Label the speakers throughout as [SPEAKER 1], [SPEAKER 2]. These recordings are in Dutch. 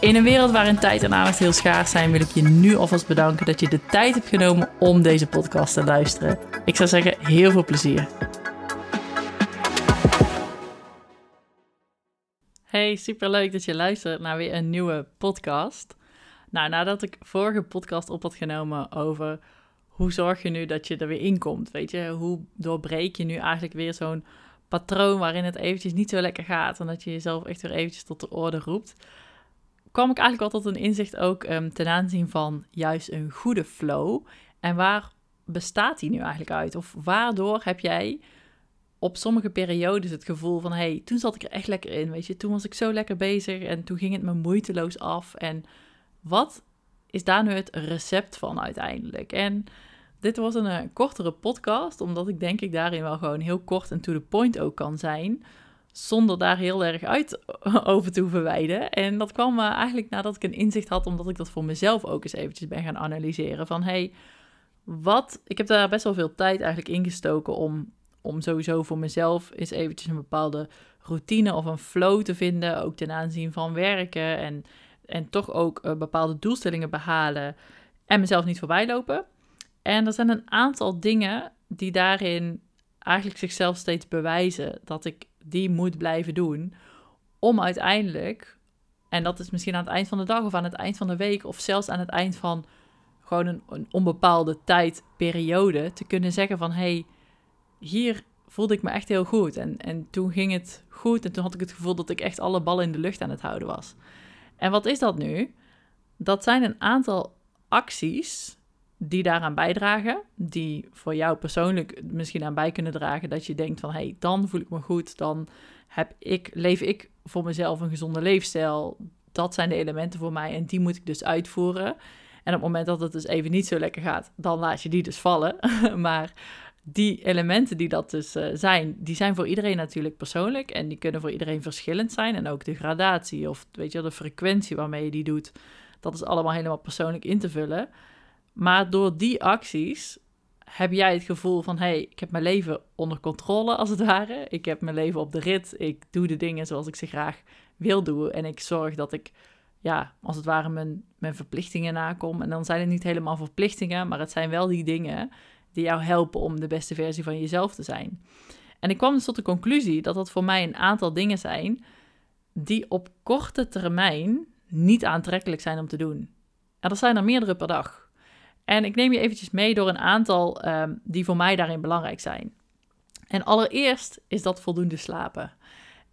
[SPEAKER 1] In een wereld waarin tijd en aandacht heel schaars zijn, wil ik je nu alvast bedanken dat je de tijd hebt genomen om deze podcast te luisteren. Ik zou zeggen, heel veel plezier. Hey, superleuk dat je luistert naar weer een nieuwe podcast. Nou, nadat ik vorige podcast op had genomen over hoe zorg je nu dat je er weer in komt, weet je, hoe doorbreek je nu eigenlijk weer zo'n patroon waarin het eventjes niet zo lekker gaat en dat je jezelf echt weer eventjes tot de orde roept kwam ik eigenlijk al tot een inzicht ook um, ten aanzien van juist een goede flow. En waar bestaat die nu eigenlijk uit? Of waardoor heb jij op sommige periodes het gevoel van... hey, toen zat ik er echt lekker in, weet je. Toen was ik zo lekker bezig en toen ging het me moeiteloos af. En wat is daar nu het recept van uiteindelijk? En dit was een, een eh, kortere podcast, omdat ik denk ik daarin wel gewoon heel kort en to the point ook kan zijn zonder daar heel erg uit over te hoeven. En dat kwam uh, eigenlijk nadat ik een inzicht had, omdat ik dat voor mezelf ook eens eventjes ben gaan analyseren. Van hey, wat. Ik heb daar best wel veel tijd eigenlijk ingestoken om, om sowieso voor mezelf eens eventjes een bepaalde routine of een flow te vinden. Ook ten aanzien van werken en, en toch ook uh, bepaalde doelstellingen behalen en mezelf niet voorbij lopen. En er zijn een aantal dingen die daarin eigenlijk zichzelf steeds bewijzen dat ik die moet blijven doen. Om uiteindelijk, en dat is misschien aan het eind van de dag of aan het eind van de week, of zelfs aan het eind van gewoon een, onbepaalde tijdperiode, te kunnen zeggen van hé, hey, hier voelde ik me echt heel goed. En, en toen ging het goed en toen had ik het gevoel dat ik echt alle ballen in de lucht aan het houden was. En wat is dat nu? Dat zijn een aantal acties die daaraan bijdragen, die voor jou persoonlijk misschien aan bij kunnen dragen dat je denkt van hé, hey, dan voel ik me goed, dan heb ik, leef ik voor mezelf een gezonde leefstijl. Dat zijn de elementen voor mij en die moet ik dus uitvoeren. En op het moment dat het dus even niet zo lekker gaat, dan laat je die dus vallen. maar die elementen die dat dus uh, zijn, die zijn voor iedereen natuurlijk persoonlijk en die kunnen voor iedereen verschillend zijn. En ook de gradatie of weet je, de frequentie waarmee je die doet, dat is allemaal helemaal persoonlijk in te vullen. Maar door die acties heb jij het gevoel van: hé, hey, ik heb mijn leven onder controle, als het ware. Ik heb mijn leven op de rit. Ik doe de dingen zoals ik ze graag wil doen. En ik zorg dat ik, ja, als het ware, mijn, mijn verplichtingen nakom. En dan zijn het niet helemaal verplichtingen, maar het zijn wel die dingen die jou helpen om de beste versie van jezelf te zijn. En ik kwam dus tot de conclusie dat dat voor mij een aantal dingen zijn die op korte termijn niet aantrekkelijk zijn om te doen. En dat zijn er meerdere per dag. En ik neem je eventjes mee door een aantal um, die voor mij daarin belangrijk zijn. En allereerst is dat voldoende slapen.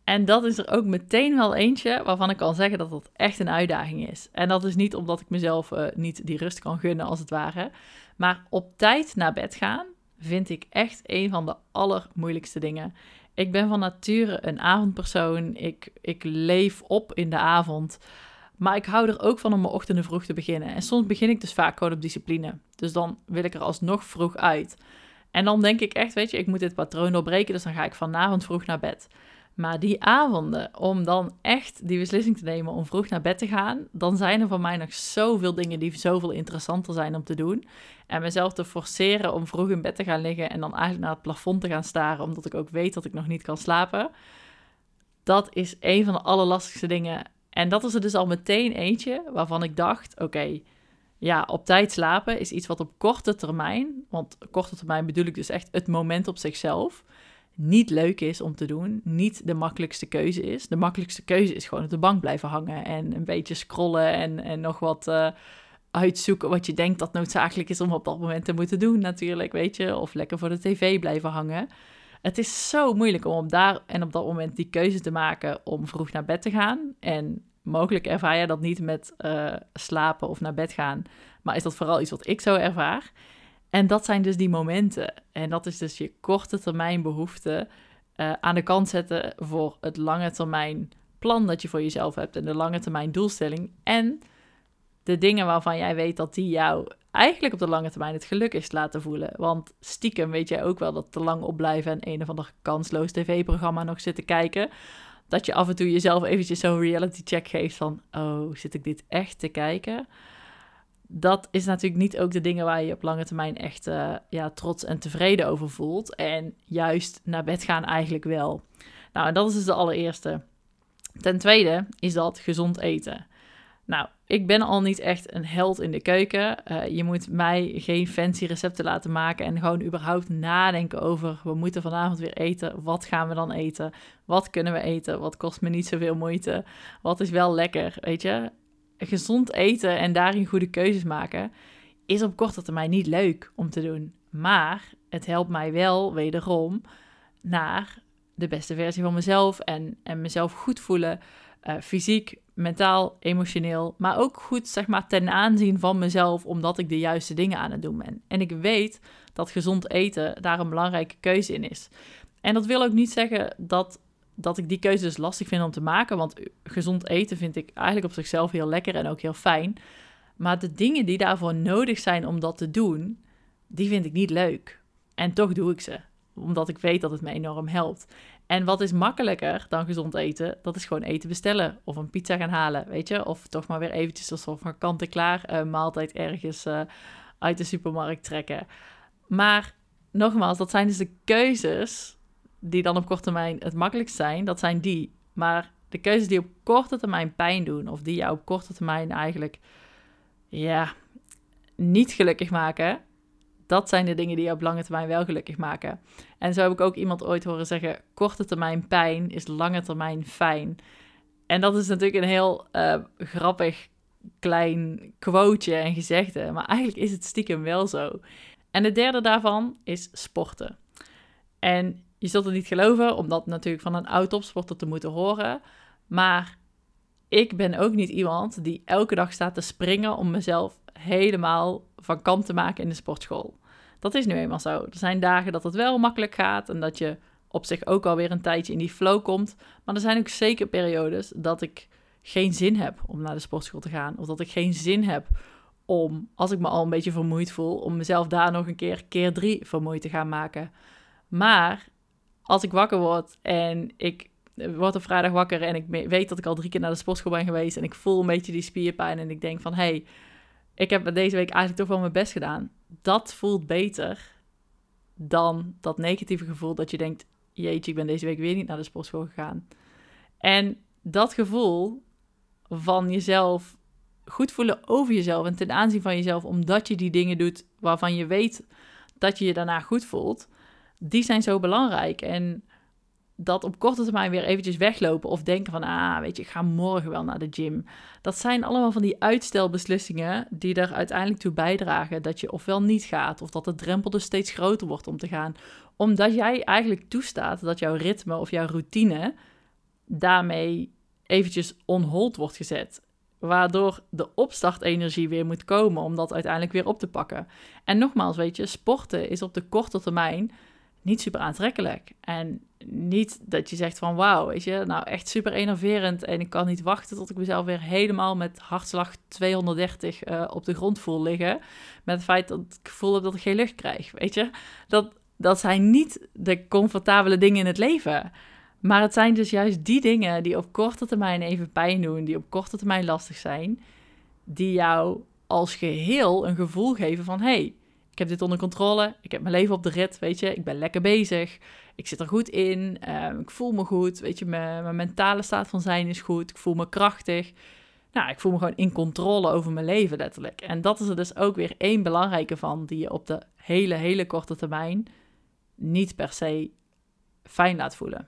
[SPEAKER 1] En dat is er ook meteen wel eentje waarvan ik kan zeggen dat dat echt een uitdaging is. En dat is niet omdat ik mezelf uh, niet die rust kan gunnen, als het ware. Maar op tijd naar bed gaan vind ik echt een van de allermoeilijkste dingen. Ik ben van nature een avondpersoon. Ik, ik leef op in de avond. Maar ik hou er ook van om mijn ochtenden vroeg te beginnen. En soms begin ik dus vaak gewoon op discipline. Dus dan wil ik er alsnog vroeg uit. En dan denk ik echt, weet je, ik moet dit patroon doorbreken. Dus dan ga ik vanavond vroeg naar bed. Maar die avonden, om dan echt die beslissing te nemen om vroeg naar bed te gaan, dan zijn er voor mij nog zoveel dingen die zoveel interessanter zijn om te doen. En mezelf te forceren om vroeg in bed te gaan liggen en dan eigenlijk naar het plafond te gaan staren, omdat ik ook weet dat ik nog niet kan slapen. Dat is een van de allerlastigste dingen en dat is er dus al meteen eentje waarvan ik dacht: oké, ja, op tijd slapen is iets wat op korte termijn, want korte termijn bedoel ik dus echt het moment op zichzelf, niet leuk is om te doen, niet de makkelijkste keuze is. De makkelijkste keuze is gewoon op de bank blijven hangen en een beetje scrollen en, en nog wat uh, uitzoeken wat je denkt dat noodzakelijk is om op dat moment te moeten doen, natuurlijk, weet je, of lekker voor de tv blijven hangen. Het is zo moeilijk om op daar en op dat moment die keuze te maken om vroeg naar bed te gaan. En mogelijk ervaar je dat niet met uh, slapen of naar bed gaan, maar is dat vooral iets wat ik zo ervaar. En dat zijn dus die momenten. En dat is dus je korte termijn behoefte uh, aan de kant zetten voor het lange termijn plan dat je voor jezelf hebt en de lange termijn doelstelling. En de dingen waarvan jij weet dat die jou eigenlijk op de lange termijn het gelukkigst laten voelen. Want stiekem weet jij ook wel dat te lang opblijven en een of ander kansloos tv-programma nog zitten kijken. Dat je af en toe jezelf eventjes zo'n reality check geeft van, oh, zit ik dit echt te kijken? Dat is natuurlijk niet ook de dingen waar je op lange termijn echt uh, ja, trots en tevreden over voelt. En juist naar bed gaan eigenlijk wel. Nou, en dat is dus de allereerste. Ten tweede is dat gezond eten. Nou, ik ben al niet echt een held in de keuken. Uh, je moet mij geen fancy recepten laten maken en gewoon überhaupt nadenken over we moeten vanavond weer eten. Wat gaan we dan eten? Wat kunnen we eten? Wat kost me niet zoveel moeite? Wat is wel lekker? Weet je, gezond eten en daarin goede keuzes maken is op korte termijn niet leuk om te doen. Maar het helpt mij wel wederom naar de beste versie van mezelf en, en mezelf goed voelen. Uh, fysiek, mentaal, emotioneel, maar ook goed zeg maar ten aanzien van mezelf, omdat ik de juiste dingen aan het doen ben. En ik weet dat gezond eten daar een belangrijke keuze in is. En dat wil ook niet zeggen dat, dat ik die keuze dus lastig vind om te maken, want gezond eten vind ik eigenlijk op zichzelf heel lekker en ook heel fijn. Maar de dingen die daarvoor nodig zijn om dat te doen, die vind ik niet leuk. En toch doe ik ze, omdat ik weet dat het me enorm helpt. En wat is makkelijker dan gezond eten? Dat is gewoon eten bestellen of een pizza gaan halen, weet je? Of toch maar weer eventjes alsof van kant-en-klaar uh, maaltijd ergens uh, uit de supermarkt trekken. Maar nogmaals, dat zijn dus de keuzes die dan op korte termijn het makkelijkst zijn. Dat zijn die. Maar de keuzes die op korte termijn pijn doen of die jou op korte termijn eigenlijk ja, niet gelukkig maken, dat zijn de dingen die je op lange termijn wel gelukkig maken. En zo heb ik ook iemand ooit horen zeggen: korte termijn pijn is lange termijn fijn. En dat is natuurlijk een heel uh, grappig klein quoteje en gezegde, maar eigenlijk is het stiekem wel zo. En de derde daarvan is sporten. En je zult het niet geloven, omdat natuurlijk van een oud topsporter te moeten horen. Maar ik ben ook niet iemand die elke dag staat te springen om mezelf helemaal van kant te maken in de sportschool. Dat is nu eenmaal zo. Er zijn dagen dat het wel makkelijk gaat en dat je op zich ook alweer een tijdje in die flow komt. Maar er zijn ook zeker periodes dat ik geen zin heb om naar de sportschool te gaan. Of dat ik geen zin heb om, als ik me al een beetje vermoeid voel, om mezelf daar nog een keer keer drie vermoeid te gaan maken. Maar als ik wakker word en ik word op vrijdag wakker en ik weet dat ik al drie keer naar de sportschool ben geweest en ik voel een beetje die spierpijn en ik denk van, hé, hey, ik heb deze week eigenlijk toch wel mijn best gedaan. Dat voelt beter dan dat negatieve gevoel dat je denkt: jeetje, ik ben deze week weer niet naar de sportschool gegaan. En dat gevoel van jezelf goed voelen over jezelf en ten aanzien van jezelf, omdat je die dingen doet waarvan je weet dat je je daarna goed voelt, die zijn zo belangrijk. En dat op korte termijn weer eventjes weglopen of denken van, ah, weet je, ik ga morgen wel naar de gym. Dat zijn allemaal van die uitstelbeslissingen die er uiteindelijk toe bijdragen dat je ofwel niet gaat of dat de drempel dus steeds groter wordt om te gaan. Omdat jij eigenlijk toestaat dat jouw ritme of jouw routine daarmee eventjes on hold wordt gezet. Waardoor de opstartenergie weer moet komen om dat uiteindelijk weer op te pakken. En nogmaals, weet je, sporten is op de korte termijn niet super aantrekkelijk. En niet dat je zegt van wauw, weet je, nou echt super enerverend en ik kan niet wachten tot ik mezelf weer helemaal met hartslag 230 uh, eh, op de grond voel liggen. Met het feit dat ik gevoel heb dat ik geen lucht krijg, weet je. Dat, dat zijn niet de comfortabele dingen in het leven. Maar het zijn dus juist die dingen die op korte termijn even pijn doen, die op korte termijn lastig zijn, die jou als geheel een gevoel geven van hé, hey, ik heb dit onder controle. Ik heb mijn leven op de rit, weet je. Ik ben lekker bezig. Ik zit er goed in. Ehm, ik voel me goed. Weet je, mijn, mijn, mentale staat van zijn is goed. Ik voel me krachtig. Nou, ik voel me gewoon in controle over mijn leven, letterlijk. En dat is er dus ook weer één belangrijke van, die je op de hele, hele korte termijn niet per se fijn laat voelen.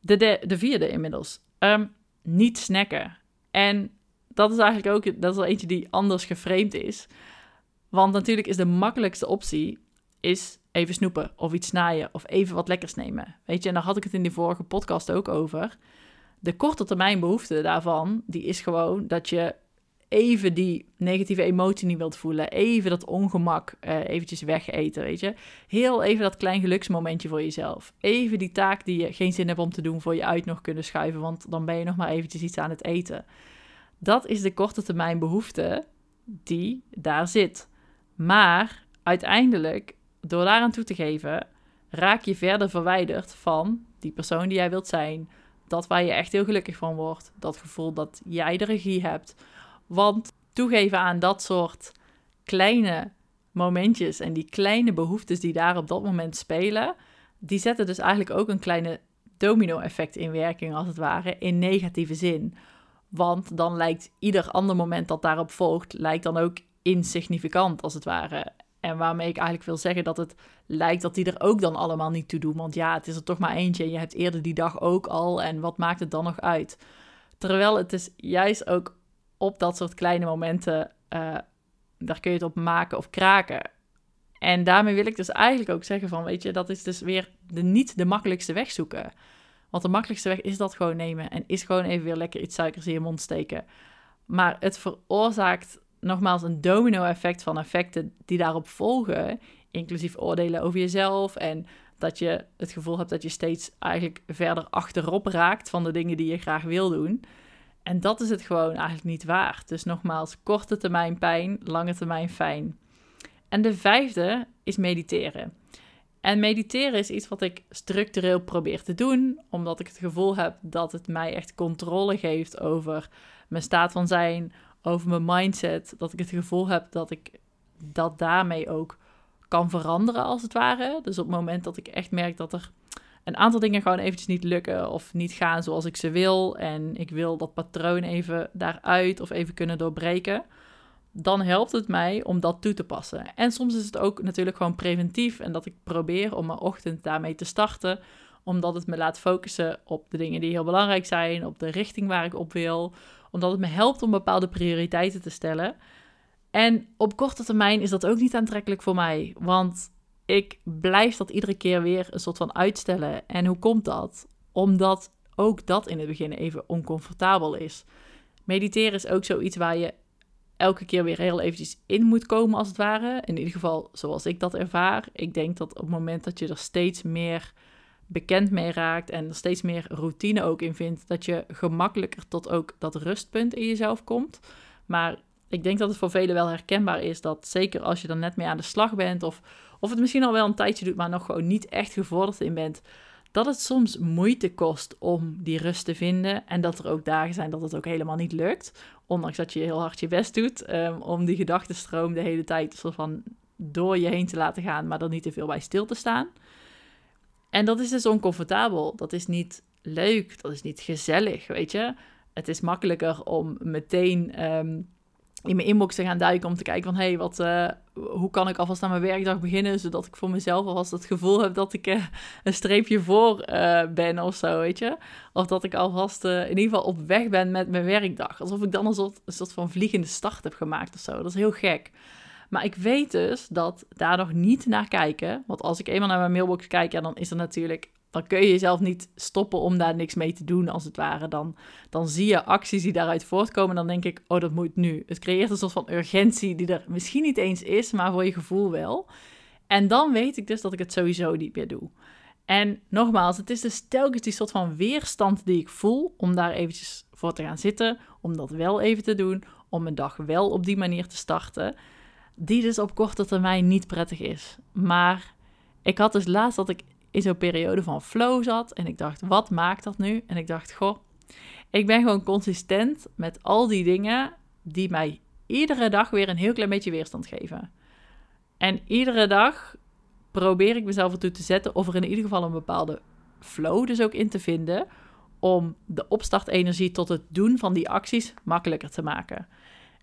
[SPEAKER 1] De, de, de vierde inmiddels. Ehm, niet snacken. En dat is eigenlijk ook, dat is wel eentje die anders geframed is. Want natuurlijk is de makkelijkste optie is even snoepen of iets snijden of even wat lekkers nemen. Weet je, en daar had ik het in de vorige podcast ook over. De korte termijn behoefte daarvan, die is gewoon dat je even die negatieve emotie niet wilt voelen. Even dat ongemak uh, eventjes wegeten, weet je. Heel even dat klein geluksmomentje voor jezelf. Even die taak die je geen zin hebt om te doen voor je uit nog kunnen schuiven, want dan ben je nog maar eventjes iets aan het eten. Dat is de korte termijn behoefte die daar zit. Maar uiteindelijk, door daaraan toe te geven, raak je verder verwijderd van die persoon die jij wilt zijn. Dat waar je echt heel gelukkig van wordt. Dat gevoel dat jij de regie hebt. Want toegeven aan dat soort kleine momentjes en die kleine behoeftes die daar op dat moment spelen, die zetten dus eigenlijk ook een kleine domino-effect in werking, als het ware, in negatieve zin. Want dan lijkt ieder ander moment dat daarop volgt, lijkt dan ook insignificant, als het ware. En waarmee ik eigenlijk wil zeggen dat het lijkt dat die er ook dan allemaal niet toe doen. Want ja, het is er toch maar eentje en je hebt eerder die dag ook al. En wat maakt het dan nog uit? Terwijl het is juist ook op dat soort kleine momenten, uh, daar kun je het op maken of kraken. En daarmee wil ik dus eigenlijk ook zeggen van, weet je, dat is dus weer de, niet de makkelijkste weg zoeken. Want de makkelijkste weg is dat gewoon nemen en is gewoon even weer lekker iets suikers in je mond steken. Maar het veroorzaakt nogmaals een domino-effect van effecten die daarop volgen, inclusief oordelen over jezelf en dat je het gevoel hebt dat je steeds eigenlijk verder achterop raakt van de dingen die je graag wil doen. En dat is het gewoon eigenlijk niet waard. Dus nogmaals, korte termijn pijn, lange termijn fijn. En de vijfde is mediteren. En mediteren is iets wat ik structureel probeer te doen, omdat ik het gevoel heb dat het mij echt controle geeft over mijn staat van zijn, over mijn mindset. Dat ik het gevoel heb dat ik dat daarmee ook kan veranderen, als het ware. Dus op het moment dat ik echt merk dat er een aantal dingen gewoon eventjes niet lukken of niet gaan zoals ik ze wil. En ik wil dat patroon even daaruit of even kunnen doorbreken. Dan helpt het mij om dat toe te passen. En soms is het ook natuurlijk gewoon preventief. En dat ik probeer om mijn ochtend daarmee te starten. Omdat het me laat focussen op de dingen die heel belangrijk zijn. Op de richting waar ik op wil. Omdat het me helpt om bepaalde prioriteiten te stellen. En op korte termijn is dat ook niet aantrekkelijk voor mij. Want ik blijf dat iedere keer weer een soort van uitstellen. En hoe komt dat? Omdat ook dat in het begin even oncomfortabel is. Mediteren is ook zoiets waar je elke keer weer heel eventjes in moet komen, als het ware. In ieder geval zoals ik dat ervaar. Ik denk dat op het moment dat je er steeds meer bekend mee raakt en er steeds meer routine ook in vindt, dat je gemakkelijker tot ook dat rustpunt in jezelf komt. Maar ik denk dat het voor velen wel herkenbaar is dat zeker als je er net mee aan de slag bent of of het misschien al wel een tijdje doet, maar nog gewoon niet echt gevorderd in bent, dat het soms moeite kost om die rust te vinden. En dat er ook dagen zijn dat het ook helemaal niet lukt. Ondanks dat je heel hard je best doet um, om die gedachtenstroom de hele tijd soort van door je heen te laten gaan, maar er niet te veel bij stil te staan. En dat is dus oncomfortabel. Dat is niet leuk. Dat is niet gezellig, weet je. Het is makkelijker om meteen um, in mijn inbox te gaan duiken om te kijken van... hé, hey, wat, uh, hoe kan ik alvast aan mijn werkdag beginnen... zodat ik voor mezelf alvast het gevoel heb dat ik uh, een streepje voor uh, ben of zo, weet je. Of dat ik alvast in ieder geval op weg ben met mijn werkdag. Alsof ik dan een soort, een soort van vliegende start heb gemaakt of zo. Dat is heel gek. Maar ik weet dus dat daar nog niet naar kijken... want als ik eenmaal naar mijn mailbox kijk... Ja, dan is er natuurlijk dan kun je jezelf niet stoppen om daar niks mee te doen, als het ware. Dan, dan zie je acties die daaruit voortkomen. Dan denk ik, oh, dat moet nu. Het creëert een soort van urgentie die er misschien niet eens is, maar voor je gevoel wel. En dan weet ik dus dat ik het sowieso niet meer doe. En nogmaals, het is dus telkens die soort van weerstand die ik voel om daar eventjes voor te gaan zitten, om dat wel even te doen, om mijn dag wel op die manier te starten, die dus op korte termijn niet prettig is. Maar ik had dus laatst dat ik in zo'n periode van flow zat. En ik dacht, wat maakt dat nu? En ik dacht, goh, ik ben gewoon consistent met al die dingen die mij iedere dag weer een heel klein beetje weerstand geven. En iedere dag probeer ik mezelf ertoe te zetten of er in ieder geval een bepaalde flow dus ook in te vinden om de opstartenergie tot het doen van die acties makkelijker te maken.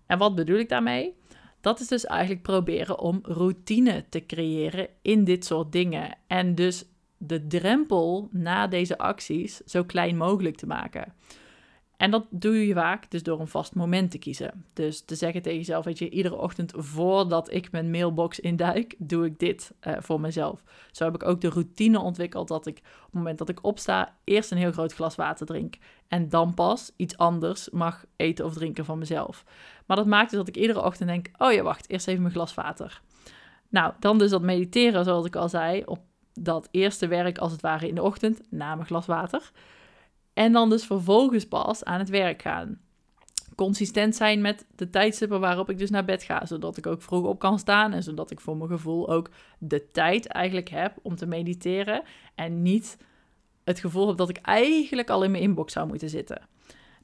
[SPEAKER 1] En wat bedoel ik daarmee? Dat is dus eigenlijk proberen om routine te creëren in dit soort dingen. En dus de drempel na deze acties zo klein mogelijk te maken. En dat doe je vaak dus door een vast moment te kiezen. Dus te zeggen tegen jezelf, weet je, iedere ochtend voordat ik mijn mailbox induik, doe ik dit uh, voor mezelf. Zo heb ik ook de routine ontwikkeld dat ik op het moment dat ik opsta, eerst een heel groot glas water drink. En dan pas iets anders mag eten of drinken van mezelf. Maar dat maakt dus dat ik iedere ochtend denk, oh ja, wacht, eerst even mijn glas water. Nou, dan dus dat mediteren, zoals ik al zei, op dat eerste werk als het ware in de ochtend, na mijn glas water. En dan dus vervolgens pas aan het werk gaan. consistent zijn met de tijdstippen waarop ik dus naar bed ga. Zodat ik ook vroeg op kan staan en zodat ik voor mijn gevoel ook de tijd eigenlijk heb om te mediteren. En niet het gevoel heb dat ik eigenlijk al in mijn inbox zou moeten zitten.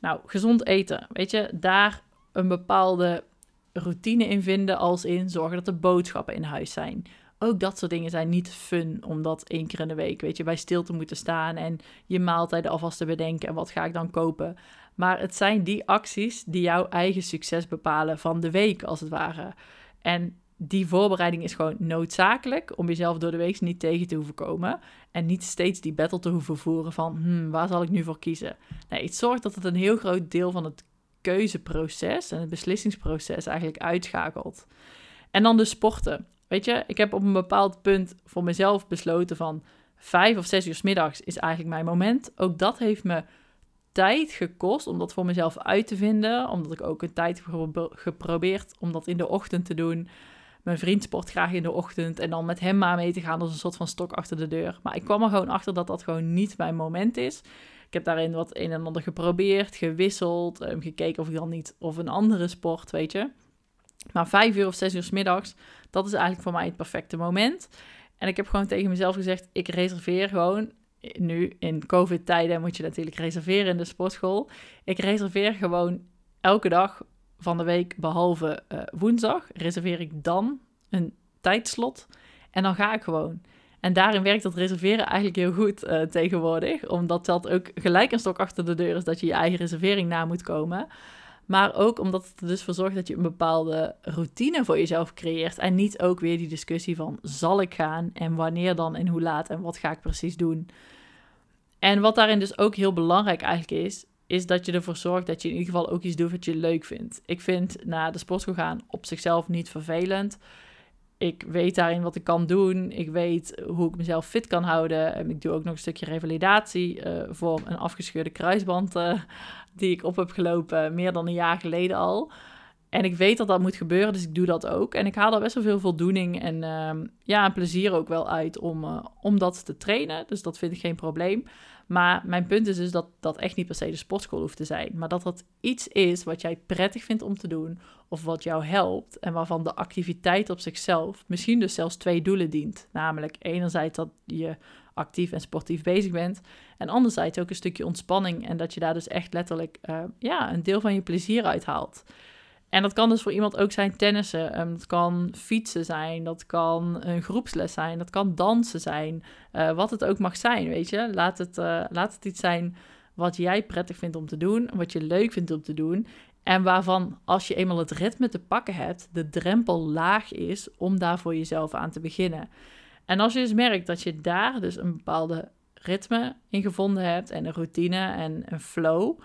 [SPEAKER 1] Nou, gezond eten, weet je, daar een bepaalde routine in vinden als in zorgen dat de boodschappen in huis zijn. Ook dat soort dingen zijn niet fun om dat één keer in de week, weet je, bij stil te moeten staan en je maaltijden alvast te bedenken en wat ga ik dan kopen. Maar het zijn die acties die jouw eigen succes bepalen van de week, als het ware. En die voorbereiding is gewoon noodzakelijk om jezelf door de week niet tegen te hoeven komen. En niet steeds die battle te hoeven voeren van, hmm, waar zal ik nu voor kiezen? Nee, het zorgt dat het een heel groot deel van het keuzeproces en het beslissingsproces eigenlijk uitschakelt. En dan de sporten. Weet je, ik heb op een bepaald punt voor mezelf besloten van vijf of zes uur s middags is eigenlijk mijn moment. Ook dat heeft me tijd gekost om dat voor mezelf uit te vinden. Omdat ik ook een tijd heb geprobeerd om dat in de ochtend te doen. Mijn vriend sport graag in de ochtend en dan met hem maar mee te gaan als een soort van stok achter de deur. Maar ik kwam er gewoon achter dat dat gewoon niet mijn moment is. Ik heb daarin wat een en ander geprobeerd, gewisseld, um, gekeken of ik dan niet of een andere sport, weet je. Maar vijf uur of zes uur s middags, dat is eigenlijk voor mij het perfecte moment. En ik heb gewoon tegen mezelf gezegd, ik reserveer gewoon nu in COVID-tijden moet je natuurlijk reserveren in de sportschool. Ik reserveer gewoon elke dag van de week, behalve uh, woensdag, reserveer ik dan een tijdslot. En dan ga ik gewoon. En daarin werkt dat reserveren eigenlijk heel goed uh, tegenwoordig. Omdat dat ook gelijk een stok achter de deur is dat je je eigen reservering na moet komen. Maar ook omdat het er dus voor zorgt dat je een bepaalde routine voor jezelf creëert. En niet ook weer die discussie van zal ik gaan en wanneer dan en hoe laat en wat ga ik precies doen. En wat daarin dus ook heel belangrijk eigenlijk is, is dat je ervoor zorgt dat je in ieder geval ook iets doet wat je leuk vindt. Ik vind naar de sportschool gaan op zichzelf niet vervelend. Ik weet daarin wat ik kan doen. Ik weet hoe ik mezelf fit kan houden. En ik doe ook nog een stukje revalidatie uh, voor een afgescheurde kruisband uh, die ik op heb gelopen meer dan een jaar geleden al. En ik weet dat dat moet gebeuren, dus ik doe dat ook. En ik haal er best wel veel voldoening en uh, ja, plezier ook wel uit om, uh, om dat te trainen. Dus dat vind ik geen probleem. Maar mijn punt is dus dat dat echt niet per se de sportschool hoeft te zijn. Maar dat dat iets is wat jij prettig vindt om te doen. Of wat jou helpt. En waarvan de activiteit op zichzelf misschien dus zelfs twee doelen dient. Namelijk enerzijds dat je actief en sportief bezig bent. En anderzijds ook een stukje ontspanning. En dat je daar dus echt letterlijk uh, ja, een deel van je plezier uit haalt. En dat kan dus voor iemand ook zijn tennissen, um, dat kan fietsen zijn, dat kan een groepsles zijn, dat kan dansen zijn, uh, wat het ook mag zijn, weet je. Laat het, uh, laat het iets zijn wat jij prettig vindt om te doen, wat je leuk vindt om te doen. En waarvan, als je eenmaal het ritme te pakken hebt, de drempel laag is om daar voor jezelf aan te beginnen. En als je dus merkt dat je daar dus een bepaalde ritme in gevonden hebt en een routine en een flow,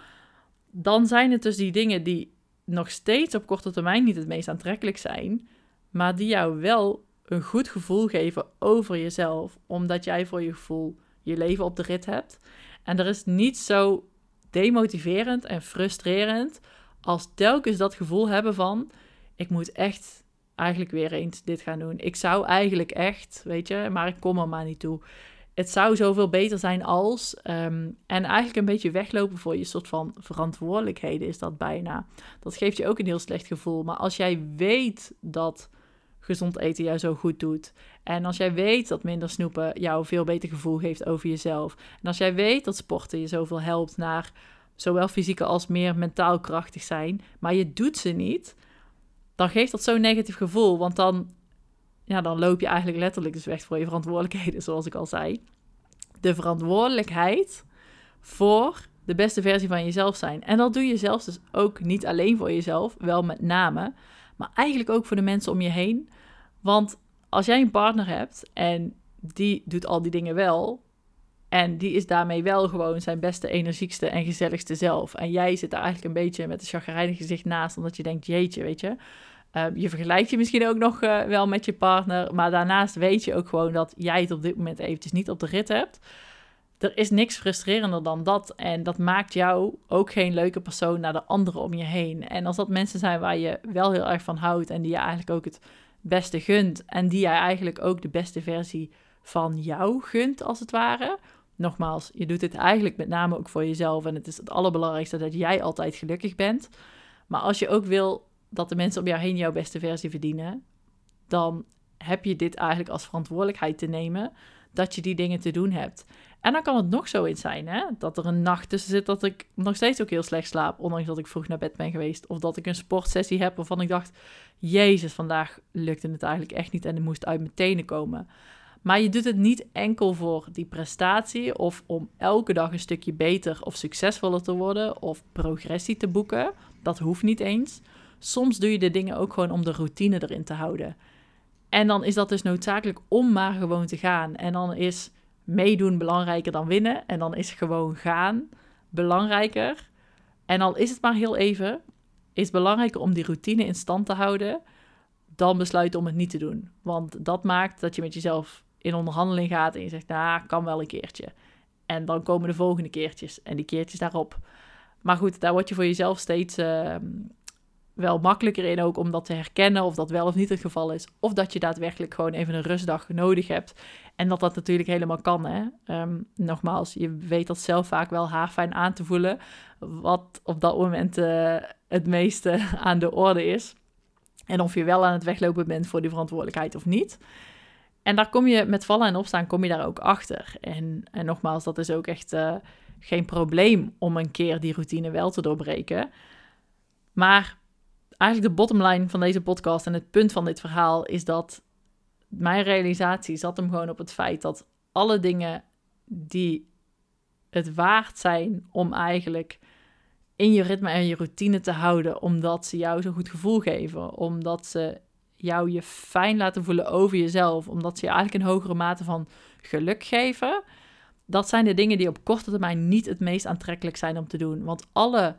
[SPEAKER 1] dan zijn het dus die dingen die nog steeds op korte termijn niet het meest aantrekkelijk zijn, maar die jou wel een goed gevoel geven over jezelf, omdat jij voor je gevoel je leven op de rit hebt. En er is niet zo demotiverend en frustrerend als telkens dat gevoel hebben van: ik moet echt eigenlijk weer eens dit gaan doen. Ik zou eigenlijk echt, weet je, maar ik kom er maar niet toe het zou zoveel beter zijn als. Um, en eigenlijk een beetje weglopen voor je soort van verantwoordelijkheden is dat bijna. Dat geeft je ook een heel slecht gevoel. Maar als jij weet dat gezond eten jou zo goed doet. En als jij weet dat minder snoepen jou veel beter gevoel geeft over jezelf. En als jij weet dat sporten je zoveel helpt naar zowel fysieke als meer mentaal krachtig zijn. Maar je doet ze niet. Dan geeft dat zo'n negatief gevoel. Want dan ja, dan loop je eigenlijk letterlijk dus weg voor je verantwoordelijkheden, zoals ik al zei. De verantwoordelijkheid voor de beste versie van jezelf zijn. En dat doe je zelfs dus ook niet alleen voor jezelf, wel met name, maar eigenlijk ook voor de mensen om je heen. Want als jij een partner hebt en die doet al die dingen wel, en die is daarmee wel gewoon zijn beste, energiekste en gezelligste zelf. En jij zit daar eigenlijk een beetje met een chagrijnig gezicht naast, omdat je denkt, jeetje, weet je, Ehm, je vergelijkt je misschien ook nog uh, wel met je partner, maar daarnaast weet je ook gewoon dat jij het op dit moment eventjes niet op de rit hebt. Er is niks frustrerender dan dat en dat maakt jou ook geen leuke persoon naar de anderen om je heen. En als dat mensen zijn waar je wel heel erg van houdt en die je eigenlijk ook het beste gunt en die jij eigenlijk ook de beste versie van jou gunt, als het ware. Nogmaals, je doet dit eigenlijk met name ook voor jezelf en het is het allerbelangrijkste dat jij altijd gelukkig bent Maar als je ook wil dat de mensen om jou heen jouw beste versie verdienen, dan heb je dit eigenlijk als verantwoordelijkheid te nemen dat je die dingen te doen hebt. En dan kan het nog zo eens zijn, hè? Dat er een nacht tussen zit dat ik nog steeds ook heel slecht slaap, ondanks dat ik vroeg naar bed ben geweest. Of dat ik een sportsessie heb waarvan ik dacht, jezus, vandaag lukte het eigenlijk echt niet en het moest uit mijn tenen komen. Maar je doet het niet enkel voor die prestatie of om elke dag een stukje beter of succesvoller te worden of progressie te boeken. Dat hoeft niet eens. Soms doe je de dingen ook gewoon om de routine erin te houden. En dan is dat dus noodzakelijk om maar gewoon te gaan. En dan is meedoen belangrijker dan winnen. En dan is gewoon gaan belangrijker. En al is het maar heel even, is belangrijker om die routine in stand te houden dan besluiten om het niet te doen. Want dat maakt dat je met jezelf in onderhandeling gaat en je zegt, nou, kan wel een keertje. En dan komen de volgende keertjes en die keertjes daarop. Maar goed, daar word je voor jezelf steeds ehm, wel makkelijker in ook om dat te herkennen of dat wel of niet het geval is. Of dat je daadwerkelijk gewoon even een rustdag nodig hebt. En dat dat natuurlijk helemaal kan. Hè? Ehm, nogmaals, je weet dat zelf vaak wel haarfijn aan te voelen. Wat op dat moment uh, het meeste aan de orde is. En of je wel aan het weglopen bent voor die verantwoordelijkheid of niet. En daar kom je met vallen en opstaan, kom je daar ook achter. En, en nogmaals, dat is ook echt uh, geen probleem om een keer die routine wel te doorbreken. Maar eigenlijk de bottomline van deze podcast en het punt van dit verhaal is dat mijn realisatie zat hem gewoon op het feit dat alle dingen die het waard zijn om eigenlijk in je ritme en je routine te houden, omdat ze jou zo'n goed gevoel geven, omdat ze jou je fijn laten voelen over jezelf, omdat ze je eigenlijk een hogere mate van geluk geven, dat zijn de dingen die op korte termijn niet het meest aantrekkelijk zijn om te doen. Want alle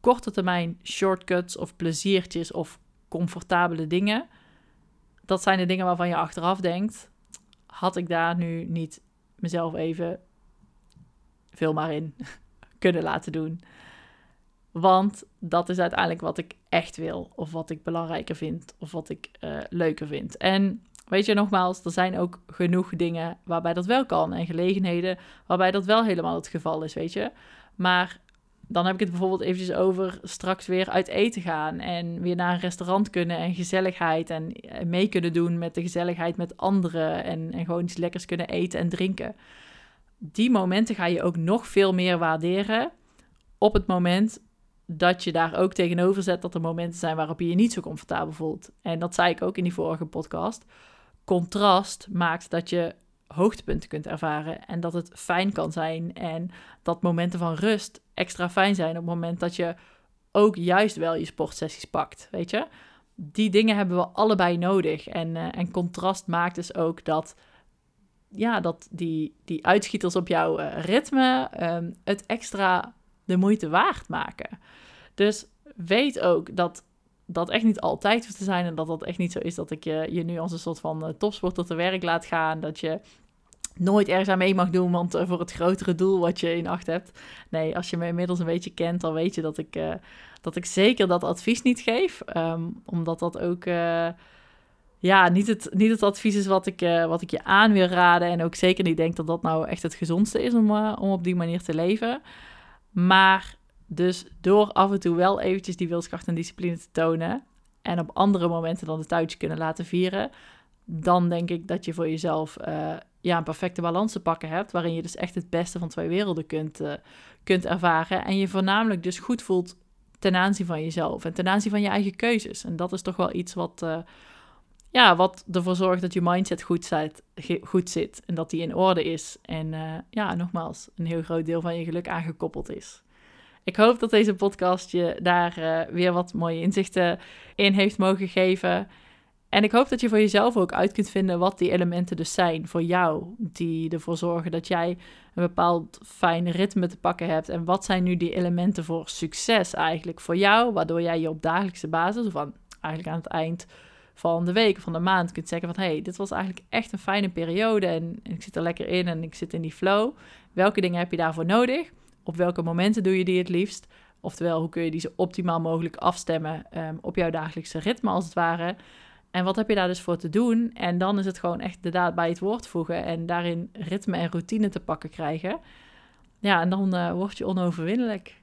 [SPEAKER 1] korte termijn shortcuts of pleziertjes of comfortabele dingen, dat zijn de dingen waarvan je achteraf denkt: had ik daar nu niet mezelf even veel maar in kunnen laten doen? Want dat is uiteindelijk wat ik echt wil, of wat ik belangrijker vind, of wat ik uh, leuker vind. En weet je, nogmaals, er zijn ook genoeg dingen waarbij dat wel kan en gelegenheden waarbij dat wel helemaal het geval is, weet je. Maar dan heb ik het bijvoorbeeld eventjes over straks weer uit eten gaan en weer naar een restaurant kunnen en gezelligheid en mee kunnen doen met de gezelligheid met anderen en, en gewoon iets lekkers kunnen eten en drinken. Die momenten ga je ook nog veel meer waarderen op het moment dat je daar ook tegenover zet dat er momenten zijn waarop je je niet zo comfortabel voelt. En dat zei ik ook in die vorige podcast. Contrast maakt dat je hoogtepunten kunt ervaren en dat het fijn kan zijn en dat momenten van rust extra fijn zijn op het moment dat je ook juist wel je sportsessies pakt, weet je? Die dingen hebben we allebei nodig en, uh, en contrast maakt dus ook dat ja, dat die, die uitschieters op jouw uh, ritme um, het extra de moeite waard maken. Dus weet ook dat dat echt niet altijd hoeft te zijn. En dat dat echt niet zo is dat ik je, je nu als een soort van uh, topsporter te werk laat gaan. Dat je nooit ergens aan mee mag doen, want uh, voor het grotere doel wat je in acht hebt. Nee, als je me inmiddels een beetje kent, dan weet je dat ik, uh, dat ik zeker dat advies niet geef. Um, omdat dat ook ja, niet het, niet het advies is wat ik, wat ik je aan wil raden. En ook zeker niet denk dat dat nou echt het gezondste is om, om op die manier te leven. Maar dus door af en toe wel eventjes die wilskracht en discipline te tonen en op andere momenten dan de touwtje kunnen laten vieren, dan denk ik dat je voor jezelf ja, een perfecte balans te pakken hebt, waarin je dus echt het beste van twee werelden kunt, uh, kunt ervaren en je voornamelijk dus goed voelt ten aanzien van jezelf en ten aanzien van je eigen keuzes. En dat is toch wel iets wat, uh, ja, wat ervoor zorgt dat je mindset goed zit, goed zit en dat die in orde is. En ja, nogmaals, een heel groot deel van je geluk aangekoppeld is. Ik hoop dat deze podcast je daar weer wat mooie inzichten in heeft mogen geven. En ik hoop dat je voor jezelf ook uit kunt vinden wat die elementen dus zijn voor jou. Die ervoor zorgen dat jij een bepaald fijn ritme te pakken hebt. En wat zijn nu die elementen voor succes eigenlijk voor jou? Waardoor jij je op dagelijkse basis, of eigenlijk aan het eind van de week of van de maand, kunt zeggen van... hé, hey, dit was eigenlijk echt een fijne periode en, ik zit er lekker in en ik zit in die flow. Welke dingen heb je daarvoor nodig? Op welke momenten doe je die het liefst? Oftewel, hoe kun je die zo optimaal mogelijk afstemmen um, op jouw dagelijkse ritme als het ware? En wat heb je daar dus voor te doen? En dan is het gewoon echt de daad bij het woord voegen en daarin ritme en routine te pakken krijgen. Ja, en dan uh, word je onoverwinnelijk.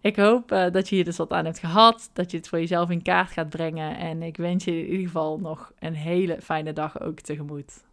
[SPEAKER 1] Ik hoop eh, dat je hier dus wat aan hebt gehad, dat je het voor jezelf in kaart gaat brengen. En ik wens je in ieder geval nog een hele fijne dag ook tegemoet.